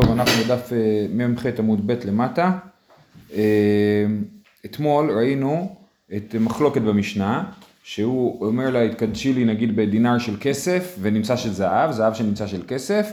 טוב, אנחנו בדף אה, מ"ח עמוד ב' למטה. אה, אתמול ראינו את מחלוקת במשנה, שהוא אומר לה, התקדשי לי נגיד בדינר של כסף ונמצא של זהב, זהב שנמצא של כסף,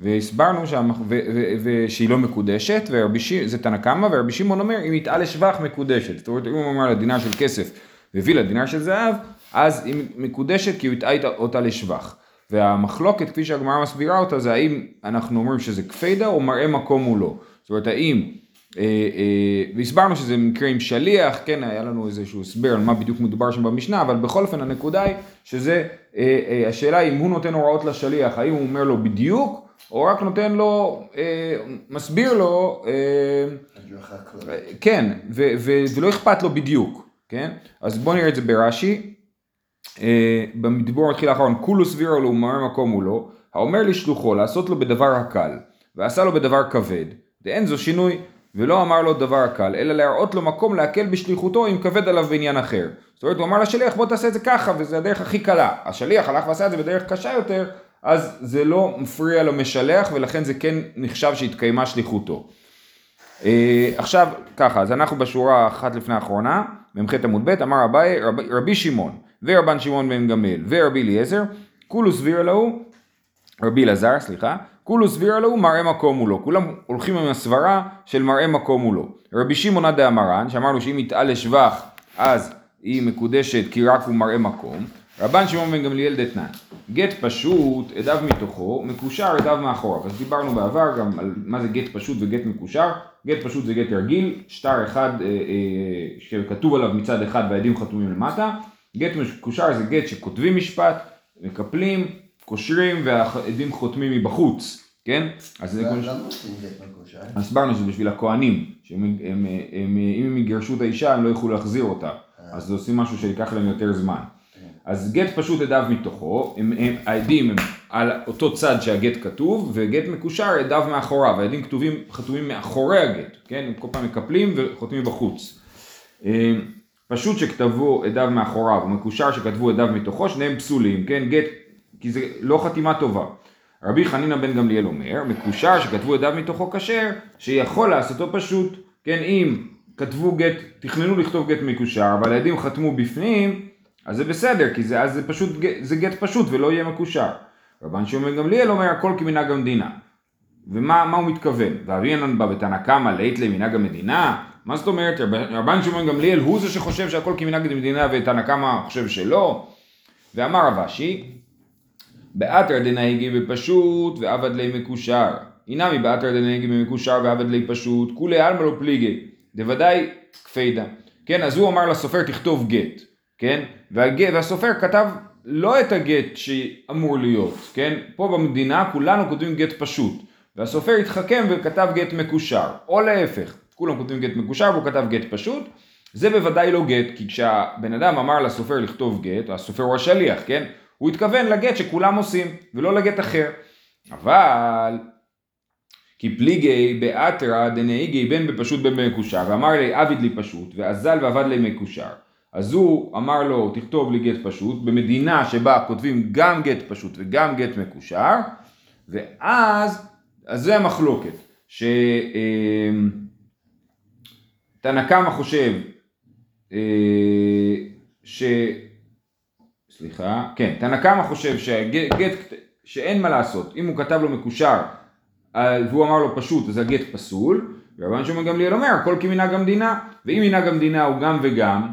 והסברנו שהמח... ו... ו... ו... שהיא לא מקודשת, ורבי ש... זה תנא קמא, ורבי שמעון אומר, אם יתעה לשבח מקודשת. זאת אומרת, אם הוא אומר לה דינר של כסף והביא לה דינר של זהב, אז היא מקודשת כי הוא יטעה אותה לשבח. והמחלוקת, כפי שהגמרא מסבירה אותה, זה האם אנחנו אומרים שזה קפידה או מראה מקום הוא לא. זאת אומרת, האם, אה, אה, והסברנו שזה מקרה עם שליח, כן, היה לנו איזשהו הסבר על מה בדיוק מדובר שם במשנה, אבל בכל אופן הנקודה היא שזה, אה, אה, השאלה היא אם הוא נותן הוראות לשליח, האם הוא אומר לו בדיוק, או רק נותן לו, אה, מסביר לו, אה, כן, ו, ו, ולא אכפת לו בדיוק, כן? אז בואו נראה את זה ברש"י. אה, במדבור מתחיל האחרון, כולו סבירו לו ומראה מקום הוא לא, האומר לשלוחו לעשות לו בדבר הקל, ועשה לו בדבר כבד, ואין זו שינוי, ולא אמר לו דבר הקל, אלא להראות לו מקום להקל בשליחותו אם כבד עליו בעניין אחר. זאת אומרת, הוא אמר לשליח בוא תעשה את זה ככה, וזה הדרך הכי קלה. השליח הלך ועשה את זה בדרך קשה יותר, אז זה לא מפריע לו משלח, ולכן זה כן נחשב שהתקיימה שליחותו. אה, עכשיו, ככה, אז אנחנו בשורה אחת לפני האחרונה, מ"ח עמוד ב', אמר אביי, רב, רבי שמעון. ורבן שמעון בן גמליאל ורבי אליעזר, כולו סביר להו, רבי אלעזר, סליחה, כולו סביר להו מראה מקום לא. כולם הולכים עם הסברה של מראה מקום לא. רבי שמעון עדה אמרן, שאמרנו שאם יתעל לשבח אז היא מקודשת כי רק הוא מראה מקום. רבן שמעון בן גמליאל דתנן, גט פשוט עדיו מתוכו, מקושר עדיו מאחוריו. אז דיברנו בעבר גם על מה זה גט פשוט וגט מקושר. גט פשוט זה גט רגיל, שטר אחד אה, אה, שכתוב עליו מצד אחד והעדים חתומים למטה. גט מקושר זה גט שכותבים משפט, מקפלים, קושרים והעדים חותמים מבחוץ, כן? אז זה כמו ש... הסברנו שזה בשביל הכוהנים, שאם הם יגרשו את האישה הם לא יוכלו להחזיר אותה, אז עושים משהו שיקח להם יותר זמן. אז גט פשוט עדיו מתוכו, הם, הם, העדים הם על אותו צד שהגט כתוב, וגט מקושר עדיו מאחוריו, העדים כתובים, חתומים מאחורי הגט, כן? הם כל פעם מקפלים וחותמים בחוץ. פשוט שכתבו עדיו מאחוריו, ומקושר שכתבו עדיו מתוכו, שניהם פסולים, כן? גט, כי זה לא חתימה טובה. רבי חנינא בן גמליאל אומר, מקושר שכתבו עדיו מתוכו כשר, שיכול לעשותו פשוט, כן? אם כתבו גט, תכננו לכתוב גט מקושר, אבל העדים חתמו בפנים, אז זה בסדר, כי זה, אז זה פשוט, זה גט פשוט ולא יהיה מקושר. רבן שמעון בן גמליאל אומר, הכל כמנהג המדינה. ומה הוא מתכוון? ואבינן בא בתנא קמא לית למנהג המדינה? מה זאת אומרת, רבן שמעון גמליאל הוא זה שחושב שהכל כמנהג המדינה ותנא קמא חושב שלא? ואמר רב אשי, באתר דנהיגי בפשוט ועבד לי מקושר. הינמי באתר דנהיגי במקושר ועבד לי פשוט, כולי עלמא לא פליגי, דוודאי כפידה. כן, אז הוא אמר לסופר תכתוב גט, כן? והגט, והסופר כתב לא את הגט שאמור להיות, כן? פה במדינה כולנו כותבים גט פשוט, והסופר התחכם וכתב גט מקושר, או להפך. כולם כותבים גט מקושר והוא כתב גט פשוט, זה בוודאי לא גט, כי כשהבן אדם אמר לסופר לכתוב גט, הסופר הוא השליח, כן? הוא התכוון לגט שכולם עושים, ולא לגט אחר. אבל, כי פליגי באתרא דנהיגי בין בפשוט בין במקושר, ואמר לי עביד לי פשוט, ואזל ועבד לי מקושר. אז הוא אמר לו תכתוב לי גט פשוט, במדינה שבה כותבים גם גט פשוט וגם גט מקושר, ואז, אז זה המחלוקת. ש... תנא קמא חושב אה, ש... סליחה, כן, תנא קמא חושב שהגט, שאין מה לעשות, אם הוא כתב לו מקושר והוא אמר לו פשוט אז הגט פסול, ורבן שמעון גמליאל אומר הכל כמנהג המדינה, ואם מנהג המדינה הוא גם וגם,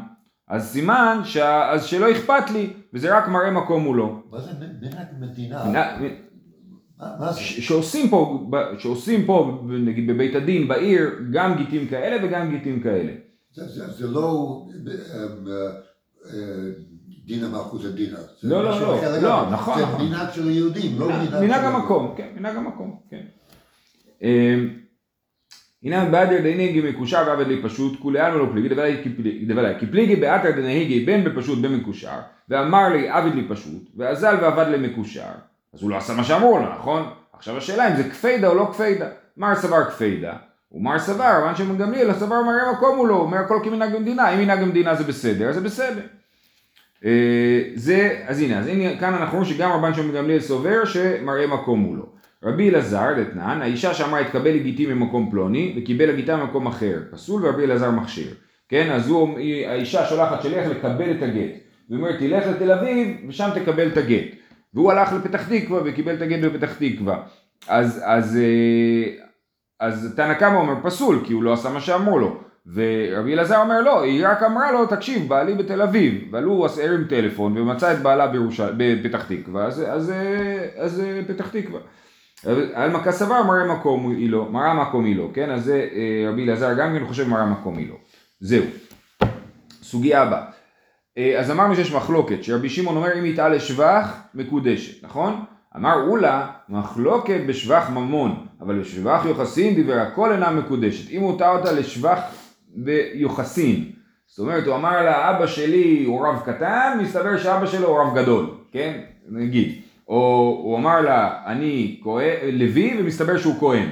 אז סימן ש... אז שלא אכפת לי, וזה רק מראה מקום מולו. מה זה מנהג מדינה? שעושים פה, שעושים פה, נגיד בבית הדין, בעיר, גם גיטים כאלה וגם גיטים כאלה. זה, זה, זה לא דין המלכות הדינה. לא, לא, לא, לא, נכון, זה נכון. מנהג של היהודים, לא מנהג של... מנהג המקום, כן, מנהג המקום, כן. הנה באדר דנהיגי מקושר ועבד לי פשוט, כולי עלמא לא פליגי, דבלי כי פליגי באתר דנהיגי בין בפשוט בין מקושר, ואמר לי עבד לי פשוט, ואזל ועבד לי מקושר. אז הוא לא עשה מה שאמרו לו, נכון? עכשיו השאלה אם זה קפידה או לא קפידה. מר סבר קפידה, ומר סבר, רבן שמעון גמליאל, הסבר מראה מקום הוא לא, אומר הכל כמנהג המדינה, אם מנהג המדינה זה בסדר, זה בסדר. זה, אז הנה, אז הנה, כאן אנחנו רואים שגם רבן שמעון גמליאל סובר שמראה מקום הוא לא. רבי אלעזר דתנן, האישה שאמרה התקבל לגיטי ממקום פלוני וקיבל לגיטה ממקום אחר, פסול ורבי אלעזר מכשיר. כן, אז הוא, האישה שולחת שליח לקבל את הגט. והיא אומרת, תלך לתל אביב ושם תקבל את הגט. והוא הלך לפתח תקווה וקיבל את הגט בפתח תקווה. אז, אז, אה, אז תנא קמא אומר פסול, כי הוא לא עשה מה שאמרו לו. ורבי אלעזר אומר לא, היא רק אמרה לו, תקשיב, בעלי בתל אביב. אבל הוא הרים טלפון ומצא את בעלה בירושל... בפתח תקווה, אז, אז, אז, אז פתח תקווה. עלמא כסבר מראה מקום היא לא, מראה מקום היא לא, כן? אז זה אה, רבי אלעזר גם כן חושב מראה מקום היא לא. זהו. סוגיה הבאה. אה, אז אמרנו שיש מחלוקת, שרבי שמעון אומר אם יטעה לשבח, מקודשת, נכון? אמר אולה, מחלוקת בשבח ממון, אבל בשבח יוחסין דיבר הכל אינה מקודשת. אם טעה אותה לשבח ביוחסין, זאת אומרת הוא אמר לה אבא שלי הוא רב קטן, מסתבר שאבא שלו הוא רב גדול, כן? נגיד. או הוא אמר לה אני כהן, לוי ומסתבר שהוא כהן,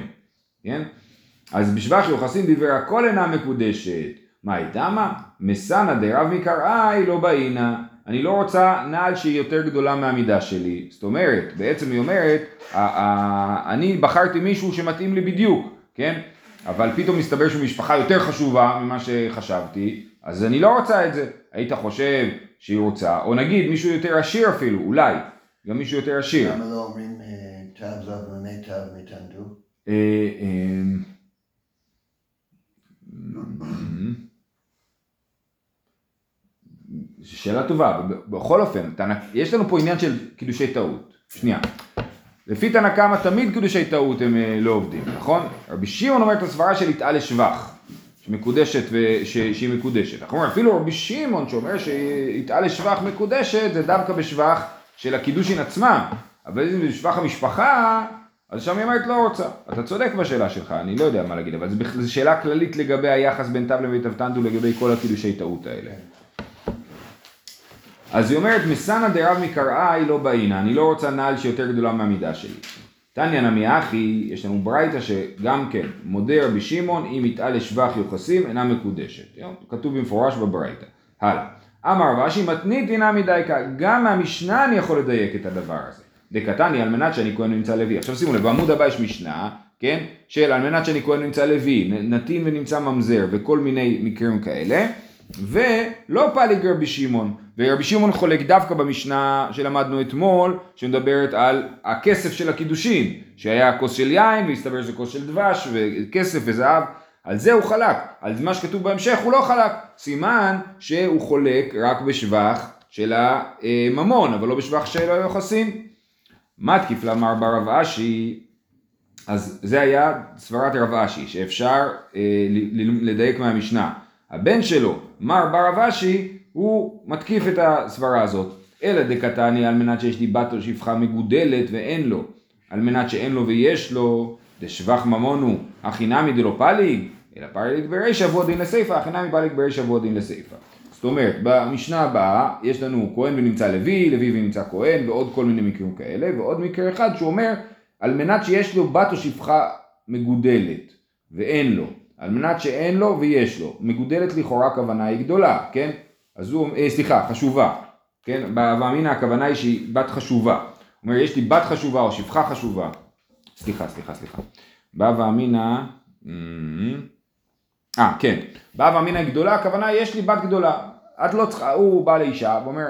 כן? אז בשבח יוחסין דיבר הכל אינה מקודשת. מה הייתה מה? מסנה דרב מקראי לא באינה. אני לא רוצה נעל שהיא יותר גדולה מהמידה שלי. זאת אומרת, בעצם היא אומרת, אני בחרתי מישהו שמתאים לי בדיוק, כן? אבל פתאום מסתבר שהוא משפחה יותר חשובה ממה שחשבתי, אז אני לא רוצה את זה. היית חושב שהיא רוצה, או נגיד מישהו יותר עשיר אפילו, אולי, גם מישהו יותר עשיר. למה לא אומרים תו זב ומיטב מתנדו? אה, אה, שאלה טובה, בכל אופן, יש לנו פה עניין של קידושי טעות. שנייה. לפי תנא קמא תמיד קידושי טעות הם אה, לא עובדים, נכון? רבי שמעון אומר את הסברה של יתעה לשבח, שמקודשת וש... שהיא מקודשת. אנחנו אומרים, אפילו רבי שמעון שאומר שיתעה לשבח מקודשת, זה דווקא בשבח של הקידושין עצמם. אבל אם זה בשבח המשפחה, אז שם היא אומרת לא רוצה. אתה צודק בשאלה שלך, אני לא יודע מה להגיד, אבל זו שאלה כללית לגבי היחס בין תו למיטב תנדו לגבי כל הקידושי טעות האלה. אז היא אומרת, מסנה דרב מקראי לא באינה, אני לא רוצה נעל שיותר גדולה מהמידה שלי. תניא נמי אחי, יש לנו ברייתא שגם כן, מודה רבי שמעון, אם יתעה לשבח יוחסים, אינה מקודשת. כתוב במפורש בברייתא. הלאה. אמר רבשי מתנית אינה מדייקה, גם מהמשנה אני יכול לדייק את הדבר הזה. דקתני על מנת שאני כהן נמצא לוי. עכשיו שימו לב, בעמוד הבא יש משנה, כן? של על מנת שאני כהן נמצא לוי, נתין ונמצא ממזר וכל מיני מקרים כאלה. ולא פליג רבי שמעון, ורבי שמעון חולק דווקא במשנה שלמדנו אתמול, שמדברת על הכסף של הקידושין, שהיה כוס של יין, והסתבר שזה כוס של דבש, וכסף וזהב, על זה הוא חלק, על מה שכתוב בהמשך הוא לא חלק, סימן שהוא חולק רק בשבח של הממון, אבל לא בשבח של היוחסין. מתקיף לאמר ברב אשי, אז זה היה סברת רב אשי, שאפשר אה, לדייק מהמשנה. הבן שלו, מר בר אבשי, הוא מתקיף את הסברה הזאת. אלא דקתני על מנת שיש לי בת או שפחה מגודלת ואין לו, על מנת שאין לו ויש לו, דשבח ממונו, הכי נמי דלא פליג, אלא פליג ברי שבוע דין לסיפא, הכי נמי פליג ברי שבוע דין לסיפא. זאת אומרת, במשנה הבאה יש לנו כהן ונמצא לוי, לוי ונמצא כהן, ועוד כל מיני מקרים כאלה, ועוד מקרה אחד שהוא אומר, על מנת שיש לו בת או שפחה מגודלת, ואין לו, על מנת שאין לו ויש לו. מגודלת לכאורה הכוונה היא גדולה, כן? אז הוא, אה, סליחה, חשובה, כן? באמינא הכוונה היא שהיא בת חשובה. הוא אומר, יש לי בת חשובה או שפחה חשובה. סליחה, סליחה, סליחה. בא ואמינא, אה, כן. בא ואמינא גדולה, הכוונה יש לי בת גדולה. את לא צריכה, הוא בא לאישה ואומר,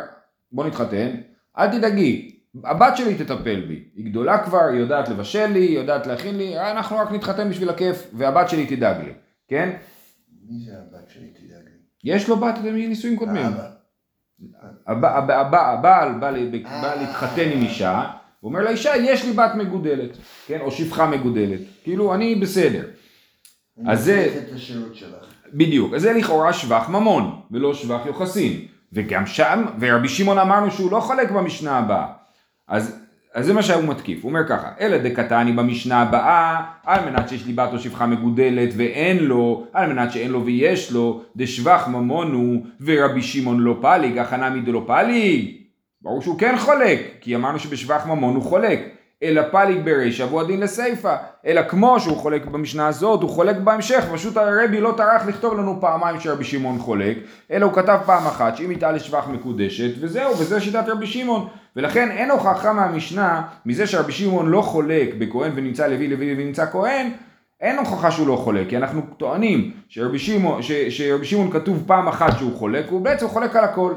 בוא נתחתן, אל תדאגי, הבת שלי תטפל בי, היא גדולה כבר, היא יודעת לבשל לי, היא יודעת להכין לי, אנחנו רק נתחתן בשביל הכיף, והבת שלי תדאג לי, כן? מי זה הבת שלי תדאג לי? יש לו בת מנישואים קודמים. הבעל בא להתחתן עם אישה, הוא אומר לאישה, יש לי בת מגודלת, כן? או שפחה מגודלת, כאילו אני בסדר. אז זה... בדיוק, אז זה לכאורה שבח ממון, ולא שבח יוחסין. וגם שם, ורבי שמעון אמרנו שהוא לא חולק במשנה הבאה. אז, אז זה מה שהוא מתקיף, הוא אומר ככה, אלא דקתני במשנה הבאה, על מנת שיש לי בת או שפחה מגודלת ואין לו, על מנת שאין לו ויש לו, דשבח ממון הוא, ורבי שמעון לא פליג, הכנה מדלא פליג. ברור שהוא כן חולק, כי אמרנו שבשבח ממון הוא חולק. אלא פליג ברישא והוא הדין לסיפא, אלא כמו שהוא חולק במשנה הזאת, הוא חולק בהמשך, פשוט הרבי לא טרח לכתוב לנו פעמיים שרבי שמעון חולק, אלא הוא כתב פעם אחת שאם יטעה לשבח מקודשת, וזהו, וזה שיטת רבי שמעון, ולכן אין הוכחה מהמשנה, מזה שרבי שמעון לא חולק בכהן ונמצא לוי, לוי ונמצא כהן, אין הוכחה שהוא לא חולק, כי אנחנו טוענים שרבי שמעון, ש- שרבי שמעון כתוב פעם אחת שהוא חולק, הוא בעצם חולק על הכל.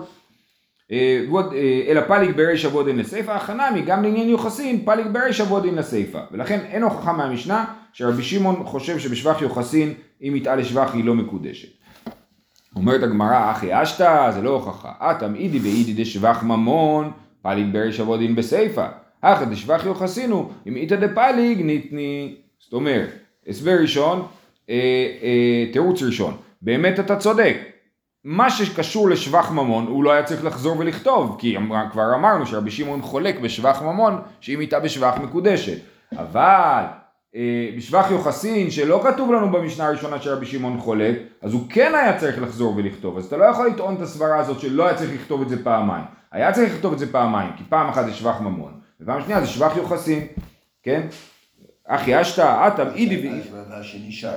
אה, אה, אלא פליג בריש אבודין לסיפא, הכא נמי גם לעניין יוחסין פליג ר' שמעון אף בדינא דסיפא. ולכן אין הוכחה מהמשנה שרבי שמעון חושב שבשבח יוחסין אם יטעה לשבח היא לא מקודשת. אומרת הגמרא, הכי השתא, זה לא הוכחה. התם אידי ואידי דשבח ממון, פליג רבי שמעון בסיפא. הכא דשבח יוחסין הוא, אם איתא דפליג ניתני. זאת אומרת, הסבר ראשון, אה, אה, תירוץ ראשון. באמת אתה צודק. מה שקשור לשבח ממון, הוא לא היה צריך לחזור ולכתוב, כי אמר- כבר אמרנו שרבי שמעון חולק בשבח ממון, שאם איתה בשבח מקודשת. אבל אה, בשבח יוחסין, שלא כתוב לנו במשנה הראשונה שרבי שמעון חולק, אז הוא כן היה צריך לחזור ולכתוב. אז אתה לא יכול לטעון את הסברה הזאת שלא היה צריך לכתוב את זה פעמיים. היה צריך לכתוב את זה פעמיים, כי פעם אחת זה שבח ממון, ופעם שנייה זה שבח יוחסין, כן? אחי אשתא, אטם אידי ואידי. אז רש"י נשאר.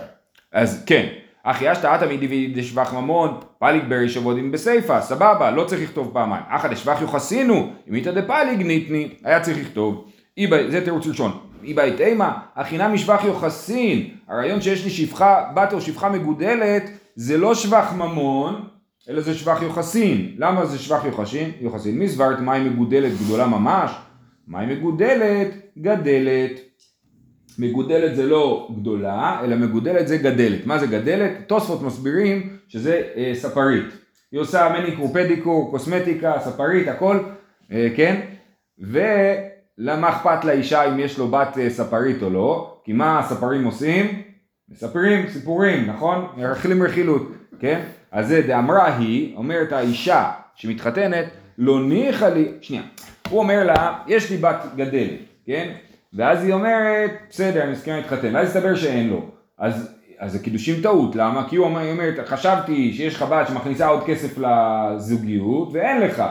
אז כן, אחי אשתא אתא מידי דשבח ממון, פליג בריש אבודים בסיפא, סבבה, לא צריך לכתוב פעמיים. אחא דשבח יוחסינו, אם איתא דפליג ניתני, היה צריך לכתוב. זה תירוץ ראשון. איבא איתימה, הכינה משבח יוחסין, הרעיון שיש לי שפחה, בת או שפחה מגודלת, זה לא שבח ממון, אלא זה שבח יוחסין. למה זה שבח יוחסין? יוחסין. מי סברת מים מגודלת גדולה ממש? מים מגודלת, גדלת. מגודלת זה לא גדולה, אלא מגודלת זה גדלת. מה זה גדלת? תוספות מסבירים שזה אה, ספרית. היא עושה מניקור, פדיקור, קוסמטיקה, ספרית, הכל, אה, כן? ולמה אכפת לאישה אם יש לו בת אה, ספרית או לא? כי מה הספרים עושים? מספרים סיפורים, נכון? מרכילים רכילות, כן? אז זה דאמרה היא, אומרת האישה שמתחתנת, לא ניחא לי, שנייה, הוא אומר לה, יש לי בת גדלת, כן? ואז היא אומרת, בסדר, אני מסכימה להתחתן, ואז הסתבר שאין לו. אז, אז זה קידושים טעות, למה? כי הוא אומר, היא חשבתי שיש לך בת שמכניסה עוד כסף לזוגיות, ואין לך.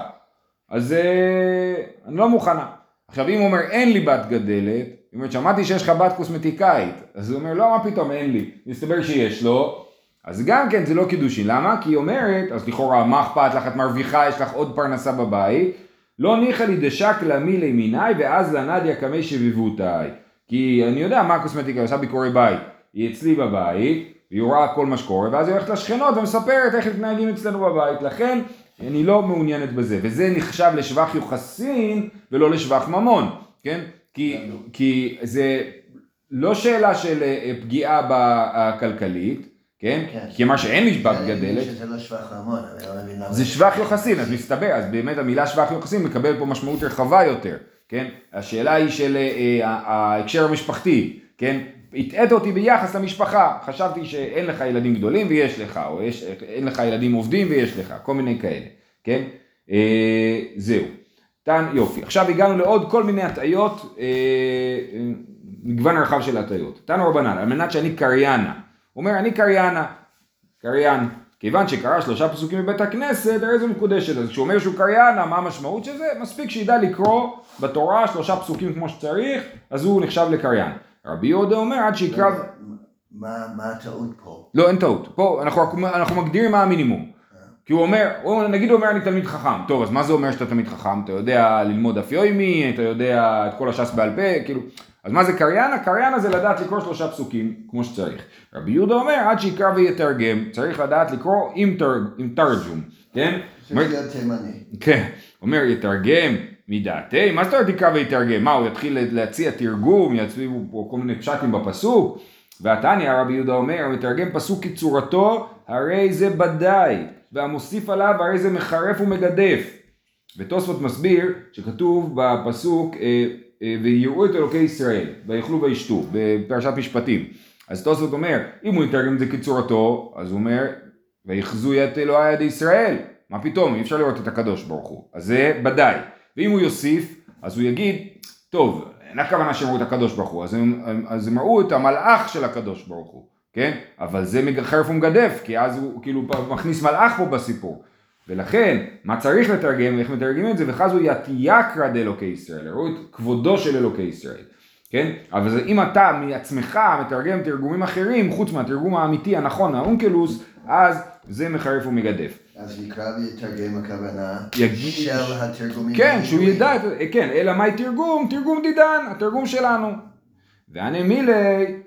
אז אה, אני לא מוכנה. עכשיו אם הוא אומר אין לי בת גדלת, היא אומרת שמעתי שיש לך בת קוסמטיקאית, אז הוא אומר לא מה פתאום אין לי, מסתבר שיש לו, אז גם כן זה לא קידושין, למה? כי היא אומרת, אז לכאורה מה אכפת לך, את מרוויחה, יש לך עוד פרנסה בבית, לא ניחא לי דשק למי לימיני ואז לנדיה קמי שביבותיי, כי אני יודע מה הקוסמטיקה, היא עושה ביקורי בית, היא אצלי בבית, והיא רואה כל מה שקורה, ואז היא הולכת לשכנות ומספרת איך מתנהגים אצלנו בבית, לכן אני לא מעוניינת בזה, וזה נחשב לשבח יוחסין ולא לשבח ממון, כן? כי, כי זה לא שאלה של אה, פגיעה בכלכלית, כן? כן. כי מה שאין לי בת אני מבין גדלת, שזה לא שבח ממון, אני לא מבין למה. זה שבח יוחסין, אז מסתבר, אז באמת המילה שבח יוחסין מקבל פה משמעות רחבה יותר, כן? השאלה היא של אה, אה, ההקשר המשפחתי, כן? הטעית אותי ביחס למשפחה, חשבתי שאין לך ילדים גדולים ויש לך, או יש, אין לך ילדים עובדים ויש לך, כל מיני כאלה, כן? אה, זהו. תן, יופי. עכשיו הגענו לעוד כל מיני הטעיות, אה, מגוון רחב של הטעיות. תנו רבנן, על מנת שאני קריינה. הוא אומר, אני קריינה, קריין. כיוון שקרא שלושה פסוקים בבית הכנסת, הרי זה מקודשת. אז כשהוא אומר שהוא קריינה, מה המשמעות של זה? מספיק שידע לקרוא בתורה שלושה פסוקים כמו שצריך, אז הוא נחשב לקריין. רבי יהודה אומר, עד שיקרא... מה מה הטעות פה? לא, אין טעות. פה אנחנו, אנחנו מגדירים מה המינימום. כי הוא אומר, הוא, נגיד הוא אומר אני תלמיד חכם. טוב, אז מה זה אומר שאתה תלמיד חכם? אתה יודע ללמוד דף יוימי, אתה יודע את כל הש"ס בעל פה, כאילו... אז מה זה קריינה? קריינה זה לדעת לקרוא שלושה פסוקים כמו שצריך. רבי יהודה אומר, עד שיקרא ויתרגם, צריך לדעת לקרוא עם, תר, עם תרג'ום, כן? אומר- צריך להיות תימני. כן, אומר יתרגם מדעתי, מה זאת אומרת יקרא ויתרגם? מה הוא יתחיל להציע תרגום, יציעו פה כל מיני פשטים בפסוק? והתניא רבי יהודה אומר, המתרגם פסוק כצורתו, הרי זה בדאי, והמוסיף עליו הרי זה מחרף ומגדף. ותוספות מסביר שכתוב בפסוק אה, אה, ויראו את אלוקי ישראל ויאכלו וישתו בפרשת משפטים. אז תוספות אומר אם הוא יתרגם את זה כצורתו אז הוא אומר ויחזו את אלוהי יד ישראל מה פתאום אי אפשר לראות את הקדוש ברוך הוא אז זה ודאי ואם הוא יוסיף אז הוא יגיד טוב אין הכוונה שהם ראו את הקדוש ברוך הוא אז הם, הם- אז הם ראו את המלאך של הקדוש ברוך הוא כן אבל זה חרף ומגדף כי אז הוא כאילו מכניס מלאך פה בסיפור ולכן, מה צריך לתרגם ואיך מתרגמים את זה, וחזו יתייקרא דאלוקי ישראל, הראו את כבודו של אלוקי ישראל. כן? אבל זה, אם אתה מעצמך מתרגם תרגומים אחרים, חוץ מהתרגום האמיתי הנכון, האונקלוס, אז זה מחרף ומגדף. אז יקרא ויתרגם הכוונה יגיד- של התרגומים. כן, שהוא הידועים. ידע, את- כן, אלא מאי תרגום? תרגום דידן, התרגום שלנו. ואני מילי,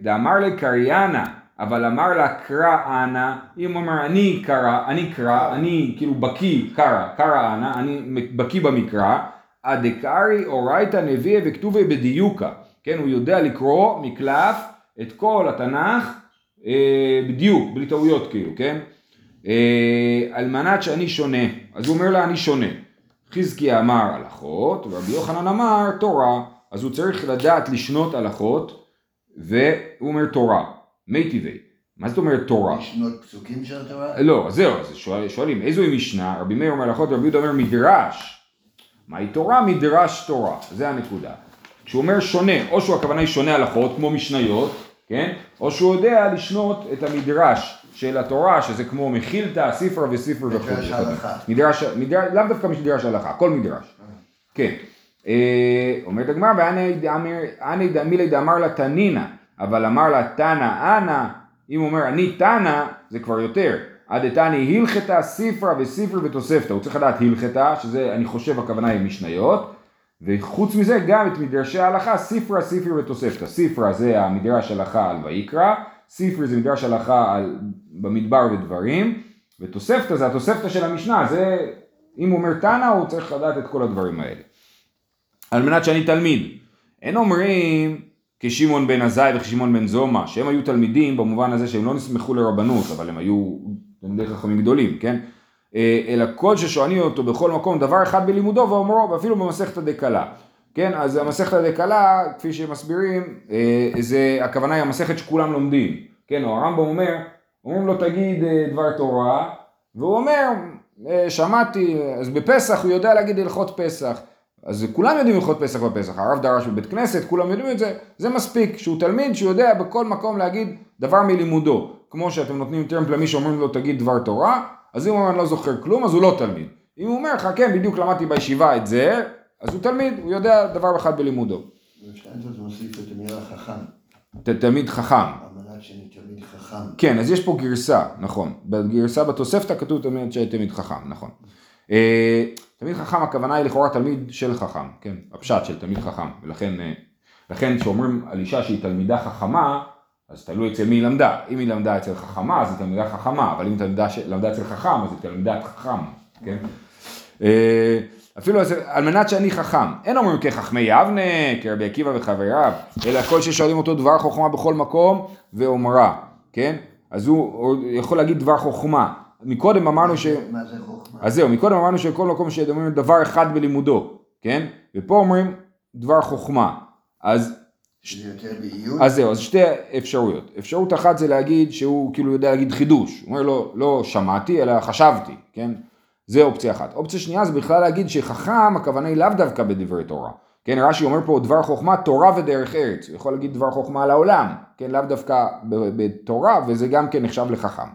דאמר לקריינה, אבל אמר לה קרא אנא, אם הוא אומר אני קרא, אני קרא, אני כאילו בקיא, קרא, קרא אנא, אני בקיא במקרא, הדקארי אורייתא נביאי וכתובי בדיוקה, כן, הוא יודע לקרוא מקלף את כל התנ"ך אה, בדיוק, בלי טעויות כאילו, כן? אה, על מנת שאני שונה, אז הוא אומר לה אני שונה. חזקיה אמר הלכות, ורבי יוחנן אמר תורה, אז הוא צריך לדעת לשנות הלכות, והוא אומר תורה, מי טבעי. מה זאת אומרת תורה? לשנות פסוקים של התורה? לא, זהו, אז שואל, שואלים, איזוהי משנה? רבי מאיר אומר הלכות, רבי יהודה אומר מדרש. מהי תורה? מדרש תורה, זה הנקודה. כשהוא אומר שונה, או שהוא הכוונה היא שונה הלכות, כמו משניות, כן? או שהוא יודע לשנות את המדרש של התורה, שזה כמו מכילתא, ספרא וספר וכו'. מדרש הלכה. מדרש, מדרש, לאו דווקא מדרש הלכה, כל מדרש. כן. אה, אומרת הגמרא, ואני דאמר לה תנינא, אבל אמר לה תנא אנא, אם הוא אומר אני תנא, זה כבר יותר. עד דתני הלכתא ספרא וספר ותוספתא, הוא צריך לדעת הלכתא, שזה אני חושב הכוונה היא משניות, וחוץ מזה גם את מדרשי ההלכה, ספרא, ספר ותוספתא. ספרא זה המדרש הלכה על ויקרא, ספר זה מדרש הלכה על במדבר ודברים, ותוספתא זה התוספתא של המשנה, זה אם הוא אומר תנא הוא צריך לדעת את כל הדברים האלה. על מנת שאני תלמיד. אין אומרים כשמעון בן עזאי וכשמעון בן זומא, שהם היו תלמידים במובן הזה שהם לא נסמכו לרבנות, אבל הם היו תלמידי חכמים גדולים, כן? אה, אלא כל ששואלים אותו בכל מקום דבר אחד בלימודו ואומרו, ואפילו במסכתא דקלה. כן, אז המסכתא דקלה, כפי שמסבירים, אה, זה, הכוונה היא המסכת שכולם לומדים. כן, או הרמב"ם אומר, אומרים לו תגיד אה, דבר תורה, והוא אומר, אה, שמעתי, אז בפסח הוא יודע להגיד הלכות פסח. אז כולם יודעים הלכות פסח בפסח, הרב דרש בבית כנסת, כולם יודעים את זה, זה מספיק, שהוא תלמיד שהוא יודע בכל מקום להגיד דבר מלימודו, כמו שאתם נותנים טרמפ למי שאומרים לו תגיד דבר תורה, אז אם הוא אומר אני לא זוכר כלום, אז הוא לא תלמיד. אם הוא אומר לך כן, בדיוק למדתי בישיבה את זה, אז הוא תלמיד, הוא יודע דבר אחד בלימודו. תלמיד חכם. תלמיד. כן, אז יש פה גרסה, נכון. בגרסה בתוספתא כתוב תלמיד שתלמיד חכם, נכון. אה, תלמיד חכם הכוונה היא לכאורה תלמיד של חכם, כן? הפשט של תלמיד חכם, ולכן אה, כשאומרים על אישה שהיא תלמידה חכמה, אז תלוי אצל מי היא למדה. אם היא למדה אצל חכמה, אז היא תלמידה חכמה, אבל אם היא למדה אצל חכם, אז היא תלמידת חכם, כן? אפילו על מנת שאני חכם, אין אומרים כחכמי יבנה, כרבי עקיבא וחבריו, אלא כל ששואלים אותו דבר חוכמה בכל מקום ואומרה, כן? אז הוא יכול להגיד דבר חוכמה. מקודם אמרנו ש... מה זה חוכמה? אז זהו, מקודם אמרנו שכל מקום שאומרים דבר אחד בלימודו, כן? ופה אומרים דבר חוכמה. אז, באיות? אז זהו, אז שתי אפשרויות. אפשרות אחת זה להגיד שהוא כאילו יודע להגיד חידוש. הוא אומר לו, לא שמעתי, אלא חשבתי, כן? זה אופציה אחת. אופציה שנייה זה בכלל להגיד שחכם, הכוונה היא לאו דווקא בדברי תורה. כן, רש"י אומר פה דבר חוכמה, תורה ודרך ארץ. הוא יכול להגיד דבר חוכמה על העולם, כן, לאו דווקא בתורה, וזה גם כן נחשב לחכם.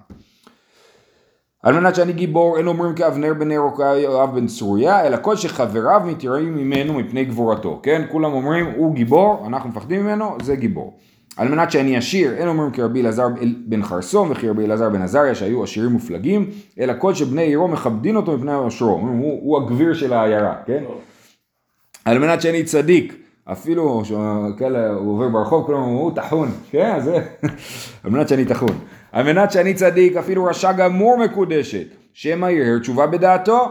על מנת שאני גיבור, אין אומרים כאבנר בן נר או כיואב בן צרויה, אלא כל שחבריו מתייראים ממנו מפני גבורתו, כן? כולם אומרים, הוא גיבור, אנחנו מפחדים ממנו, זה גיבור. על מנת שאני עשיר, אין אומרים כרבי אלעזר בן חרסום וכרבי אלעזר בן עזריה שהיו עשירים מופלגים, אלא כל שבני עירו מכבדין אותו מפני עושרו, הוא, הוא הגביר של העיירה, כן? על מנת שאני צדיק, אפילו שכאלה, הוא עובר ברחוב, כולם אומרים, הוא טחון, כן, זה, על מנת שאני טחון. על מנת שאני צדיק, אפילו רשע גמור מקודשת, שמא ירהר תשובה בדעתו,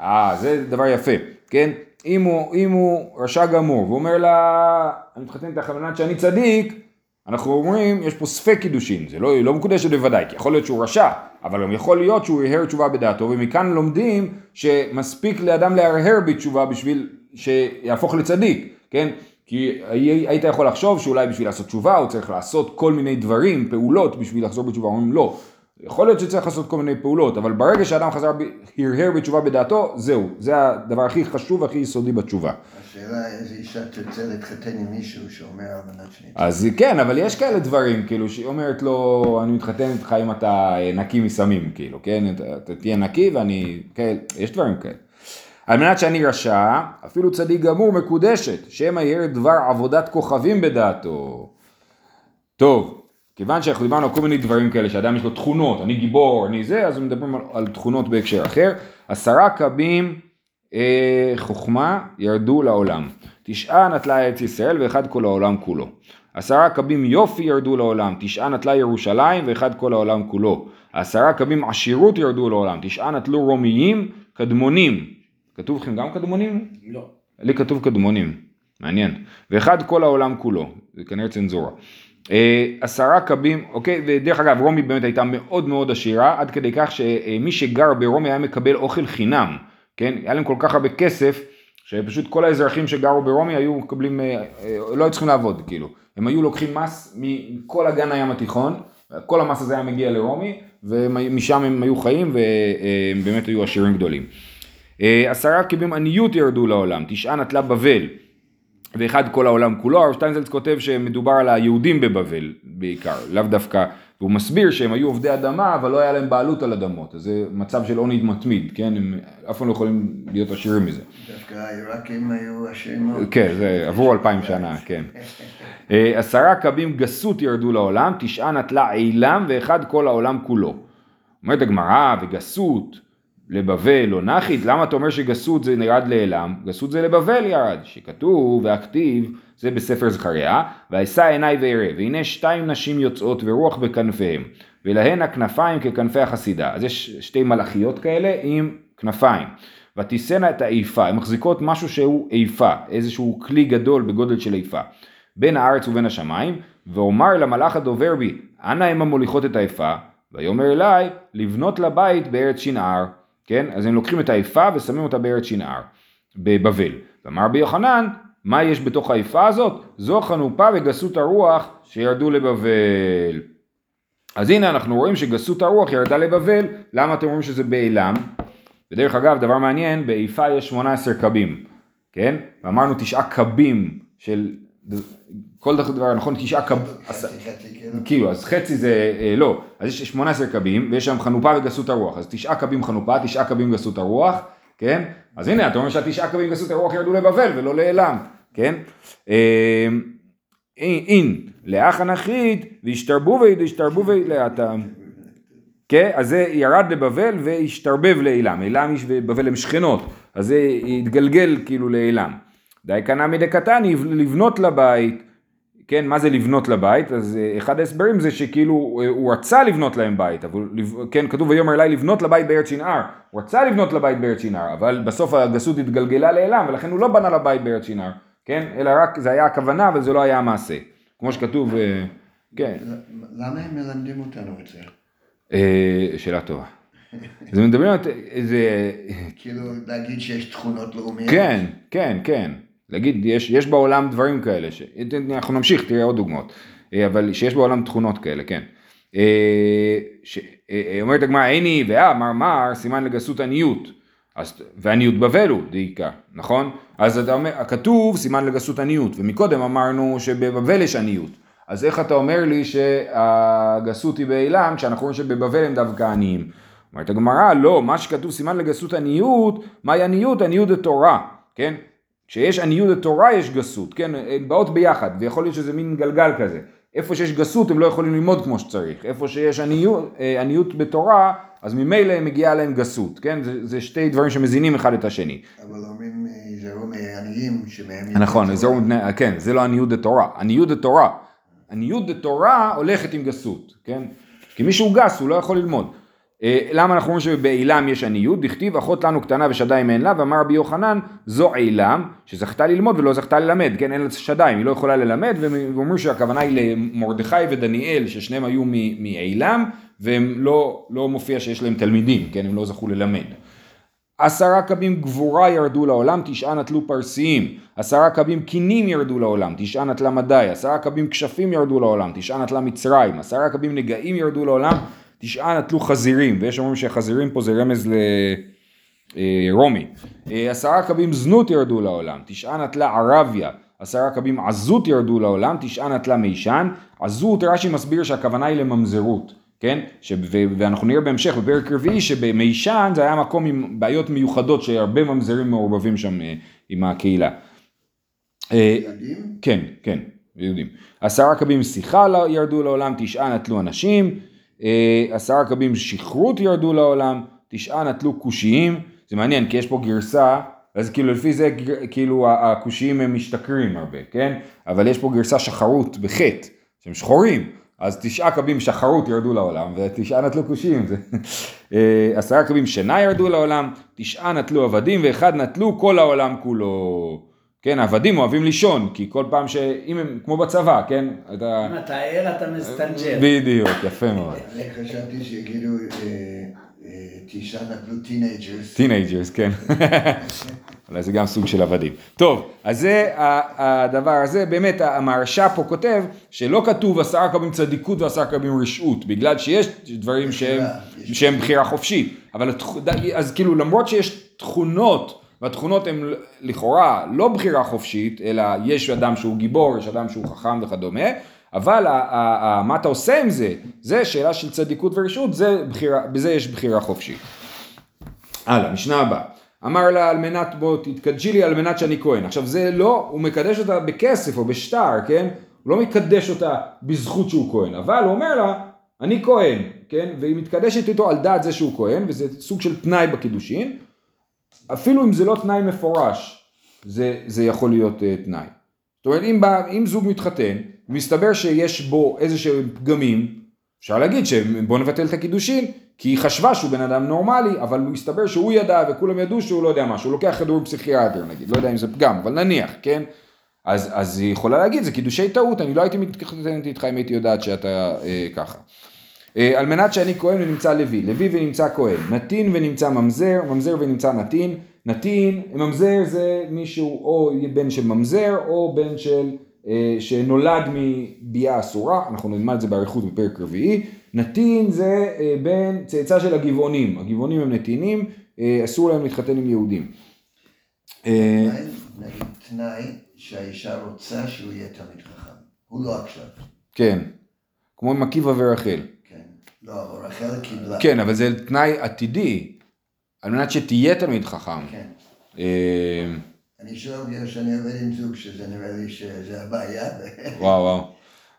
אה, זה דבר יפה, כן? אם הוא, אם הוא רשע גמור, ואומר לה, אני מתחתן איתך על מנת שאני צדיק, אנחנו אומרים, יש פה ספק קידושין, זה לא, לא מקודשת בוודאי, כי יכול להיות שהוא רשע, אבל גם יכול להיות שהוא ירהר תשובה בדעתו, ומכאן לומדים שמספיק לאדם להרהר בתשובה בשביל שיהפוך לצדיק, כן? כי היית יכול לחשוב שאולי בשביל לעשות תשובה הוא צריך לעשות כל מיני דברים, פעולות בשביל לחזור בתשובה, אומרים לא. יכול להיות שצריך לעשות כל מיני פעולות, אבל ברגע שאדם חזר, הרהר בתשובה בדעתו, זהו, זה הדבר הכי חשוב והכי יסודי בתשובה. אישה תרצה להתחתן עם מישהו שאומר על מנת שאני... אז כן, אבל יש כאלה דברים, כאילו, שהיא אומרת לו, אני מתחתן איתך אם אתה אה, נקי מסמים, כאילו, כן? אתה, תהיה נקי ואני, כן, יש דברים כאלה. על מנת שאני רשע, אפילו צדיק גמור מקודשת, שמא יראה דבר עבודת כוכבים בדעתו. טוב, כיוון שאנחנו דיברנו על כל מיני דברים כאלה, שאדם יש לו תכונות, אני גיבור, אני זה, אז מדברים על, על תכונות בהקשר אחר. עשרה קבים חוכמה ירדו לעולם. תשעה נטלה ארץ ישראל ואחד כל העולם כולו. עשרה קבים יופי ירדו לעולם, תשעה נטלה ירושלים ואחד כל העולם כולו. עשרה קבים עשירות ירדו לעולם, תשעה נטלו רומיים קדמונים. כתוב לכם גם קדמונים? לא. לי כתוב קדמונים, מעניין. ואחד כל העולם כולו, זה כנראה צנזורה. אה, עשרה קבים, אוקיי, ודרך אגב רומי באמת הייתה מאוד מאוד עשירה, עד כדי כך שמי שגר ברומי היה מקבל אוכל חינם, כן? היה להם כל כך הרבה כסף, שפשוט כל האזרחים שגרו ברומי היו מקבלים, אה, אה, לא היו צריכים לעבוד, כאילו. הם היו לוקחים מס מכל אגן הים התיכון, כל המס הזה היה מגיע לרומי, ומשם הם היו חיים והם באמת היו עשירים גדולים. אה, עשרה קיבים עניות ירדו לעולם, תשעה נטלה בבל, ואחד כל העולם כולו, הרב שטיינזלץ כותב שמדובר על היהודים בבבל בעיקר, לאו דווקא, והוא מסביר שהם היו עובדי אדמה, אבל לא היה להם בעלות על אדמות, אז זה מצב של עוני מתמיד, כן, הם אף פעם לא יכולים להיות עשירים מזה. דווקא העיראקים היו עשירים מאוד. כן, זה עברו אלפיים שנה, כן. אה, עשרה קבים גסות ירדו לעולם, תשעה נטלה עילם ואחד כל העולם כולו. אומרת הגמרא, וגסות לבבל לא נחית, למה אתה אומר שגסות זה ירד לעילם? גסות זה לבבל ירד, שכתוב והכתיב, זה בספר זכריה, ואשא עיניי ואראה, והנה שתיים נשים יוצאות ורוח בכנפיהם, ולהן הכנפיים ככנפי החסידה. אז יש שתי מלאכיות כאלה עם כנפיים. ותישאנה את האיפה, הן מחזיקות משהו שהוא איפה, איזשהו כלי גדול בגודל של איפה. בין הארץ ובין השמיים, ואומר למלאך הדובר בי, אנא הם המוליכות את האיפה, ויאמר אליי, לבנות לבית בארץ שנער. כן? אז הם לוקחים את האיפה ושמים אותה בארץ שנער, בבבל. ואמר רבי יוחנן, מה יש בתוך האיפה הזאת? זו חנופה וגסות הרוח שירדו לבבל. אז הנה אנחנו רואים שגסות הרוח ירדה לבבל, למה אתם רואים שזה באילם? ודרך אגב, דבר מעניין, באיפה יש 18 קבים, כן? ואמרנו תשעה קבים של כל דבר נכון, תשעה קב... חצי חצי כאילו. כאילו, אז חצי זה, אה, לא, אז יש 18 קבים, ויש שם חנופה וגסות הרוח, אז תשעה קבים חנופה, תשעה קבים גסות הרוח, כן? אז הנה, אתה אומר שהתשעה קבים גסות הרוח ירדו לבבל ולא לאלם, כן? אה, אין, לאח אנכית, והשתרבו והשתרבו ולאטם. כן, אז זה ירד לבבל והשתרבב לאילם, אילם ובבל הם שכנות, אז זה התגלגל כאילו לאילם. די קנה מדי קטן לבנות לבית, כן, מה זה לבנות לבית? אז אה, אחד ההסברים זה שכאילו אה, הוא רצה לבנות להם בית, אבל כן, כתוב ויאמר אליי לבנות לבית בארץ שנער, הוא רצה לבנות לבית בארץ שנער, אבל בסוף הגסות התגלגלה לאלם ולכן הוא לא בנה לבית בארץ שנער, כן, אלא רק זה היה הכוונה אבל זה לא היה המעשה, כמו שכתוב, אה, כן. למה הם מלמדים אותנו את זה? שאלה טובה. אז מדברים על איזה... כאילו להגיד שיש תכונות לאומיות. כן, כן, כן. להגיד, יש, יש בעולם דברים כאלה, ש... אנחנו נמשיך, תראה עוד דוגמאות, אה, אבל שיש בעולם תכונות כאלה, כן. אה, ש... אה, אומרת הגמרא, איני ואה, מר מר, סימן לגסות עניות. אז, ועניות בבל הוא דעיקה, נכון? אז אתה אומר, כתוב סימן לגסות עניות, ומקודם אמרנו שבבבל יש עניות. אז איך אתה אומר לי שהגסות היא באילם, כשאנחנו רואים שבבבל הם דווקא עניים? אומרת הגמרא, לא, מה שכתוב סימן לגסות עניות, מהי עניות? עניות זה תורה, כן? כשיש עניות לתורה יש גסות, כן? הן באות ביחד, ויכול להיות שזה מין גלגל כזה. איפה שיש גסות הם לא יכולים ללמוד כמו שצריך. איפה שיש עניות, אה, עניות בתורה, אז ממילא מגיעה להם גסות, כן? זה, זה שתי דברים שמזינים אחד את השני. אבל אומרים, זהו מעניים שמהם... נכון, זהו, כן, זה לא עניות דתורה. עניות דתורה. עניות דתורה הולכת עם גסות, כן? כי מישהו גס, הוא לא יכול ללמוד. אה, למה אנחנו אומרים שבעילם יש עניות? דכתיב אחות לנו קטנה ושדיים אין לה, ואמר רבי יוחנן זו עילם, שזכתה ללמוד ולא זכתה ללמד, כן אין לה שדיים, היא לא יכולה ללמד, ואומרים שהכוונה היא למרדכי ודניאל, ששניהם היו מעילם, והם לא, לא מופיע שיש להם תלמידים, כן הם לא זכו ללמד. עשרה קבים גבורה ירדו לעולם, תשעה נטלו פרסיים. עשרה קבים קינים ירדו לעולם, תשעה נטלה מדי. עשרה קבים כשפים ירדו לעולם, תשעה נטלה מצרים. עשרה קבים נגעים ירדו לעולם, תשעה נטלו חזירים, ויש אומרים שהחזירים פה זה רמז לרומי. אה, עשרה קבים זנות ירדו לעולם, תשעה נטלה ערביה, עשרה קבים עזות ירדו לעולם, תשעה נטלה מישן. עזות רש"י מסביר שהכוונה היא לממזרות. כן? ש... ו... ואנחנו נראה בהמשך בפרק רביעי שבמישן זה היה מקום עם בעיות מיוחדות שהרבה ממזרים מעורבבים שם אה, עם הקהילה. אה, ילדים? כן, כן, יהודים. עשרה קבים שיחה ירדו לעולם, תשעה נטלו אנשים, אה, עשרה קבים שכרות ירדו לעולם, תשעה נטלו קושיים, זה מעניין כי יש פה גרסה, אז כאילו לפי זה כאילו הקושיים הם משתכרים הרבה, כן? אבל יש פה גרסה שחרות בחטא, שהם שחורים, אז תשעה קבים שחרות ירדו לעולם, ותשעה נטלו קושיים. אה, עשרה קבים שינה ירדו לעולם, תשעה נטלו עבדים, ואחד נטלו כל העולם כולו. כן, עבדים אוהבים לישון, כי כל פעם ש... אם הם, כמו בצבא, כן? אתה... אם אתה ער אתה מסתנג'ר. בדיוק, יפה מאוד. אני חשבתי שיגידו אה, אה, תשעה נתנו טינג'רס. טינג'רס, כן. אולי זה גם סוג של עבדים. טוב, אז זה ה- הדבר הזה, באמת המהרש"א פה כותב שלא כתוב עשרה קבים צדיקות ועשרה קבים רשעות, בגלל שיש דברים שהם, בחירה, יש שהם בחירה חופשית. אבל אז כאילו למרות שיש תכונות, והתכונות הן לכאורה לא בחירה חופשית, אלא יש אדם שהוא גיבור, יש אדם שהוא חכם וכדומה, אבל ה- ה- ה- מה אתה עושה עם זה, זה שאלה של צדיקות ורשעות, זה בחירה, בזה יש בחירה חופשית. הלאה, משנה הבאה. אמר לה על מנת בוא תתקדשי לי על מנת שאני כהן. עכשיו זה לא, הוא מקדש אותה בכסף או בשטר, כן? הוא לא מקדש אותה בזכות שהוא כהן, אבל הוא אומר לה, אני כהן, כן? והיא מתקדשת איתו על דעת זה שהוא כהן, וזה סוג של תנאי בקידושין. אפילו אם זה לא תנאי מפורש, זה, זה יכול להיות uh, תנאי. זאת אומרת, אם, בא, אם זוג מתחתן, מסתבר שיש בו איזה שהם פגמים, אפשר להגיד שבוא נבטל את הקידושין, כי היא חשבה שהוא בן אדם נורמלי, אבל מסתבר שהוא ידע וכולם ידעו שהוא לא יודע מה, שהוא לוקח כדור פסיכיאטר נגיד, לא יודע אם זה פגם, אבל נניח, כן? אז, אז היא יכולה להגיד, זה קידושי טעות, אני לא הייתי מתחתנת איתך אם הייתי יודעת שאתה אה, ככה. אה, על מנת שאני כהן ונמצא לוי, לוי ונמצא כהן, נתין ונמצא ממזר, ממזר ונמצא נתין, נתין, ממזר זה מישהו או בן של ממזר או בן של, אה, שנולד מביאה אסורה, אנחנו נלמד את זה באריכות בפרק רביעי, נתין זה אה, בן צאצא של הגבעונים, הגבעונים הם נתינים, אה, אסור להם להתחתן עם יהודים. אה, תנאי, תנאי שהאישה רוצה שהוא יהיה תלמיד חכם. הוא לא עכשיו. כן, כמו עם עקיבא ורחל. כן. לא, אבל רחל קיבלה. כן, אבל זה תנאי עתידי, על מנת שתהיה תלמיד חכם. כן. אה, אני שואל בגלל שאני עובד עם זוג שזה נראה לי שזה הבעיה. וואו וואו,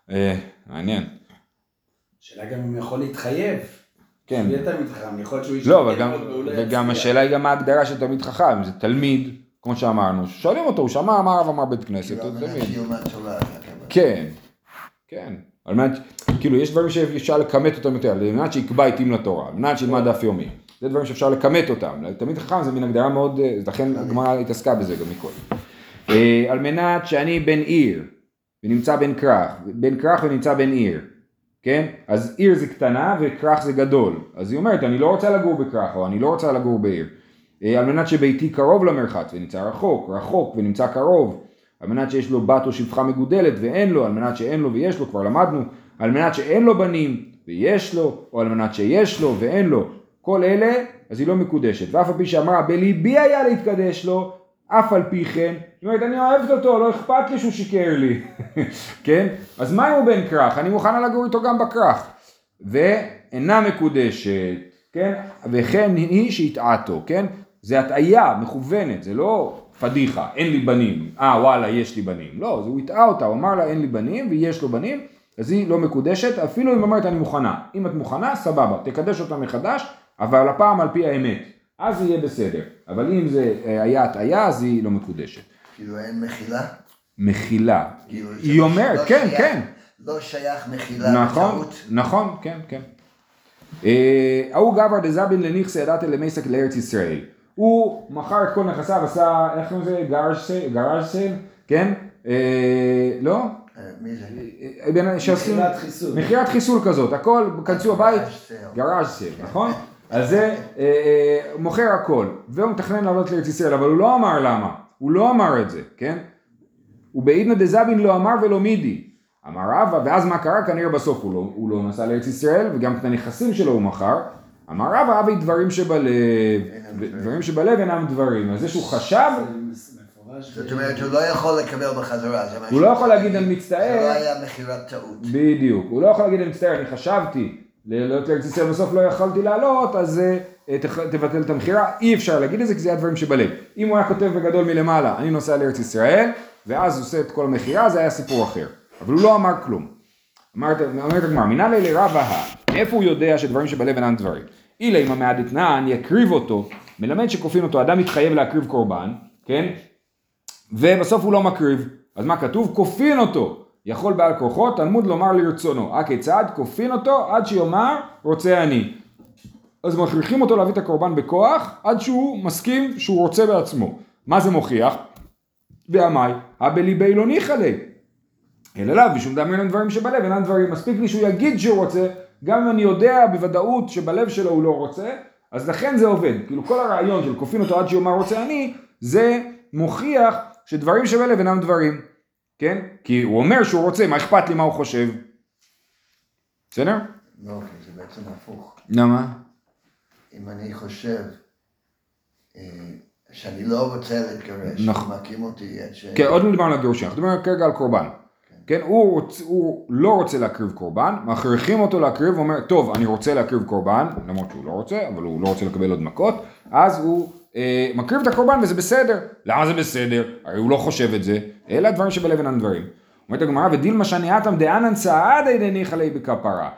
אה, מעניין. השאלה גם אם יכול להתחייב. כן. שהוא יהיה תלמיד חכם, יכול להיות שהוא לא, והוא לא וגם יצליח. השאלה היא גם מה ההגדרה של תלמיד חכם, זה תלמיד, כמו שאמרנו, שואלים אותו, הוא שמע מה הרב אמר בית כנסת, כאילו, הוא תלמיד. כן, כן, על מנת, כאילו יש דברים שאפשר לכמת אותם יותר, על מנת שיקבע עתים לתורה, על מנת שילמד דף יומי, זה דברים שאפשר לכמת אותם, תלמיד חכם זה מין הגדרה מאוד, אה, לכן הגמרא התעסקה בזה גם מקודם. אה, על מנת שאני בן עיר, ונמצא בן כרך, בן כרך ונמצא בן עיר, כן? אז עיר זה קטנה וכרך זה גדול, אז היא אומרת אני לא רוצה לגור בכרך או אני לא רוצה לגור בעיר, אה, על מנת שביתי קרוב למרחץ ונמצא רחוק, רחוק ונמצא קרוב, על מנת שיש לו בת או שפחה מגודלת ואין לו, על מנת שאין לו ויש לו, כבר למדנו, על מנת שאין לו בנים ויש לו, או על מנת שיש לו ואין לו, כל אלה, אז היא לא מקודשת, ואף על פי שאמרה בליבי היה להתקדש לו, אף על פי כן, היא אומרת אני אוהבת אותו, לא אכפת לי שהוא שיקר לי, כן? אז מה אם הוא בן כרך? אני מוכנה לגור איתו גם בכרך, ואינה מקודשת, כן? וכן היא שהטעתו, כן? זה הטעיה מכוונת, זה לא פדיחה, אין לי בנים, אה וואלה יש לי בנים, לא, זה הוא הטעה אותה, הוא אמר לה אין לי בנים ויש לו בנים, אז היא לא מקודשת, אפילו אם אומרת אני מוכנה, אם את מוכנה סבבה, תקדש אותה מחדש, אבל הפעם על פי האמת, אז יהיה בסדר, אבל אם זה אה, היה הטעיה אז היא לא מקודשת. כאילו אין מחילה. מחילה, כאילו, היא לא- אומרת, לא כן, שייך- כן, לא שייך מחילה נכון, בטעות. נכון, כן, כן. אה, ההוא גבר דזבין לניכסי ידעת למסק לארץ ישראל. הוא מכר את כל נכסיו, עשה, איך קוראים לזה? גראז' סייל? כן? אה, לא? אה, מי זה? אה, מכירת חיסול. מכירת חיסול כזאת, הכל, כנסו הבית, גראז' סייל. סייל, נכון? אז זה מוכר הכל, והוא מתכנן לעלות לארץ ישראל, אבל הוא לא אמר למה, הוא לא אמר את זה, כן? ובעידנא דזבין לא אמר ולא מידי. אמר רבא, ואז מה קרה? כנראה בסוף הוא לא, הוא לא נסע לארץ ישראל, וגם את הנכסים שלו הוא מכר. אמר רבא, אבי דברים שבלב, דברים. דברים שבלב אינם דברים. אז זה שהוא חשב, זה. זאת אומרת, הוא לא יכול לקבל בחזרה. זה הוא לא יכול להגיד. אני זה מצטער. לא היה מכירת טעות. בדיוק, הוא לא יכול להגיד אני מצטער, אני חשבתי, לעלות לארץ ישראל בסוף לא יכולתי לעלות, אז אה, תח- תבטל את המכירה, אי אפשר להגיד את זה כי זה הדברים שבלב. אם הוא היה כותב בגדול מלמעלה, אני נוסע לארץ ישראל, ואז עושה את כל המכירה, זה היה סיפור אחר. אבל הוא לא אמר כלום. אומרת הגמרא, מנהל אלי רבא הא, מאיפה הוא יודע שדברים שבלב אינם דברים? אילה אם המעד אתנן יקריב אותו, מלמד שכופין אותו, אדם מתחייב להקריב קורבן, כן? ובסוף הוא לא מקריב, אז מה כתוב? כופין אותו, יכול בעל כוחו, תלמוד לומר לרצונו, הכיצד? כופין אותו עד שיאמר רוצה אני. אז מכריחים אותו להביא את הקורבן בכוח, עד שהוא מסכים שהוא רוצה בעצמו. מה זה מוכיח? ועמי, הבליבי לא ניחא ליה. אלא לאו, משום דאמר אינם דברים שבלב, אינם דברים, מספיק לי שהוא יגיד שהוא רוצה, גם אם אני יודע בוודאות שבלב שלו הוא לא רוצה, אז לכן זה עובד. כאילו כל הרעיון של כופין אותו עד שיאמר רוצה אני, זה מוכיח שדברים שבלב אינם דברים, כן? כי הוא אומר שהוא רוצה, מה אכפת לי מה הוא חושב? בסדר? לא, כי זה בעצם הפוך. למה? אם אני חושב אה, שאני לא רוצה להתגרש, נכון. מכים אותי ש... כן, עוד לא דיברנו על גירושין, אנחנו מדברים כרגע על קורבן. כן, הוא, רוצ, הוא לא רוצה להקריב קורבן, מכריחים אותו להקריב, הוא אומר, טוב, אני רוצה להקריב קורבן, למרות שהוא לא רוצה, אבל הוא לא רוצה לקבל עוד מכות, אז הוא אה, מקריב את הקורבן וזה בסדר. למה זה בסדר? הרי הוא לא חושב את זה, אלא דברים שבלב אינם דברים. אומרת הגמרא, ודילמה שניאתם דאנן סעדה דניחא ליה בכפרה.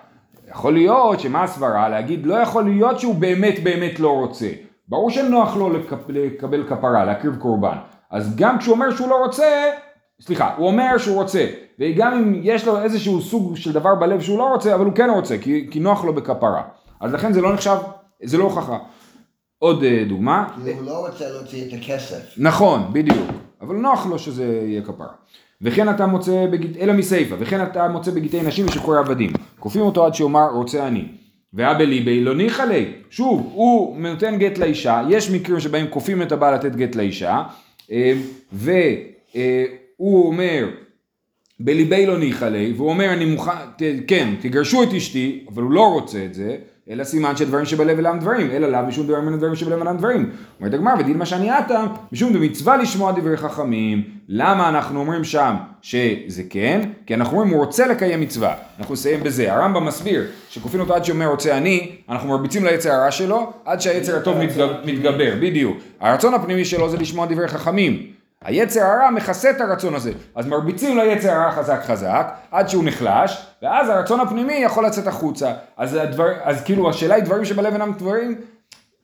יכול להיות שמה הסברה? להגיד, לא יכול להיות שהוא באמת באמת לא רוצה. ברור שנוח לו לקב, לקבל כפרה, להקריב קורבן. אז גם כשהוא אומר שהוא לא רוצה, סליחה, הוא אומר שהוא רוצה, וגם אם יש לו איזשהו סוג של דבר בלב שהוא לא רוצה, אבל הוא כן רוצה, כי, כי נוח לו בכפרה. אז לכן זה לא נחשב, זה לא הוכחה. עוד אה, דוגמה, כי הוא לא רוצה להוציא את הכסף. נכון, בדיוק, אבל נוח לו שזה יהיה כפרה. וכן אתה מוצא, בגיט... אלא מסיפא, וכן אתה מוצא בגיטי נשים ושחרורי עבדים. כופים אותו עד שיאמר רוצה אני. והבליבי לא ניחא ליה. שוב, הוא נותן גט לאישה, יש מקרים שבהם כופים את הבעל לתת גט לאישה, אה, והוא אומר, בליבי לא ניחא ליה, והוא אומר אני מוכן, ת, כן, תגרשו את אשתי, אבל הוא לא רוצה את זה, אלא סימן שדברים שבלב אינם דברים, אלא לאו משום דברים אינם דברים שבלב אינם דברים. אומרת הגמרא, ודילמה שאני אתם, משום דמצווה לשמוע דברי חכמים. למה אנחנו אומרים שם שזה כן? כי אנחנו אומרים הוא רוצה לקיים מצווה. אנחנו נסיים בזה. הרמב"ם מסביר שכופין אותו עד שאומר רוצה אני, אנחנו מרביצים ליצר הרע שלו, עד שהיצר הטוב מתגבר, בדיוק. הרצון הפנימי שלו זה לשמוע דברי חכמים. היצר הרע מכסה את הרצון הזה, אז מרביצים ליצר הרע חזק חזק, עד שהוא נחלש, ואז הרצון הפנימי יכול לצאת החוצה. אז, הדבר, אז כאילו השאלה היא דברים שבלב אינם דברים,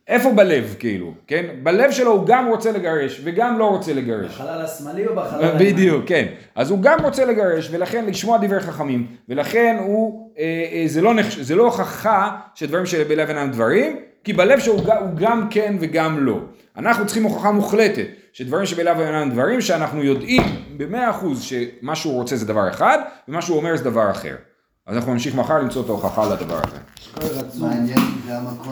איפה בלב כאילו, כן? בלב שלו הוא גם רוצה לגרש וגם לא רוצה לגרש. בחלל השמאלי או בחלל הימני? בדיוק, כן. אז הוא גם רוצה לגרש, ולכן לשמוע דברי חכמים, ולכן הוא, אה, אה, זה, לא נחש, זה לא הוכחה שדברים שבלב אינם דברים, כי בלב שהוא הוא גם כן וגם לא. אנחנו צריכים הוכחה מוחלטת, שדברים שבלב אינם דברים, שאנחנו יודעים במאה אחוז שמה שהוא רוצה זה דבר אחד, ומה שהוא אומר זה דבר אחר. אז אנחנו נמשיך מחר למצוא את ההוכחה לדבר הזה. כל. מעניין גם הכל